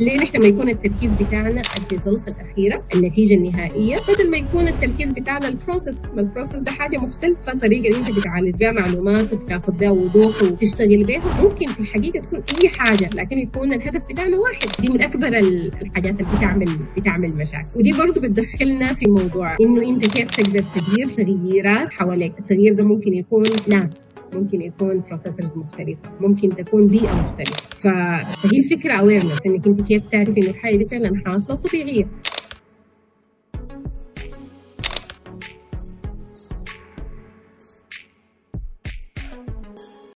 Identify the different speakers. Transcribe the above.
Speaker 1: ليه نحن ما يكون التركيز بتاعنا ال result الأخيرة النتيجة النهائية؟ بدل ما يكون التركيز بتاعنا ال process ما ال process ده حاجة مختلفة طريقة اللي أنت بتعالج بها معلومات وبتاخذ بها وضوح وتشتغل بها ممكن في الحقيقة تكون أي حاجة لكن يكون الهدف بتاعنا واحد. دي من أكبر الحاجات اللي بتعمل بتعمل مشاكل. ودي برضه بتدخلنا في موضوع إنه أنت كيف تقدر تدير تغييرات حواليك. التغيير ده ممكن يكون ناس ممكن يكون processes مختلفة ممكن تكون بيئة مختلفة. فهي الفكرة awareness إنك أنت كيف تعرفي انه الحاجة دي فعلا حاصلة وطبيعية.